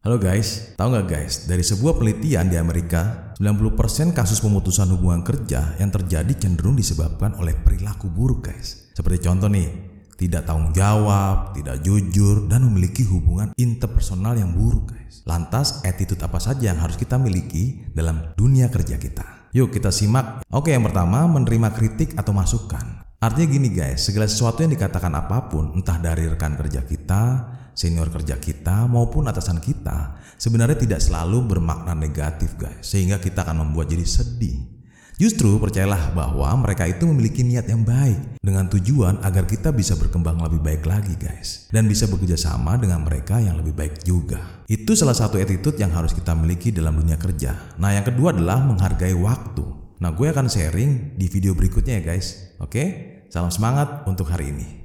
Halo guys, tahu nggak guys, dari sebuah penelitian di Amerika, 90% kasus pemutusan hubungan kerja yang terjadi cenderung disebabkan oleh perilaku buruk guys. Seperti contoh nih, tidak tanggung jawab, tidak jujur, dan memiliki hubungan interpersonal yang buruk guys. Lantas, attitude apa saja yang harus kita miliki dalam dunia kerja kita? Yuk kita simak. Oke, yang pertama, menerima kritik atau masukan. Artinya gini guys, segala sesuatu yang dikatakan apa pun, entah dari rekan kerja kita, senior kerja kita, maupun atasan kita, sebenarnya tidak selalu bermakna negatif guys, sehingga kita akan membuat jadi sedih. Justru percayalah bahwa mereka itu memiliki niat yang baik dengan tujuan agar kita bisa berkembang lebih baik lagi guys dan bisa bekerja sama dengan mereka yang lebih baik juga. Itu salah satu attitude yang harus kita miliki dalam dunia kerja. Nah yang kedua adalah menghargai waktu. Nah gue akan sharing di video berikutnya ya guys. Oke, salam semangat untuk hari ini.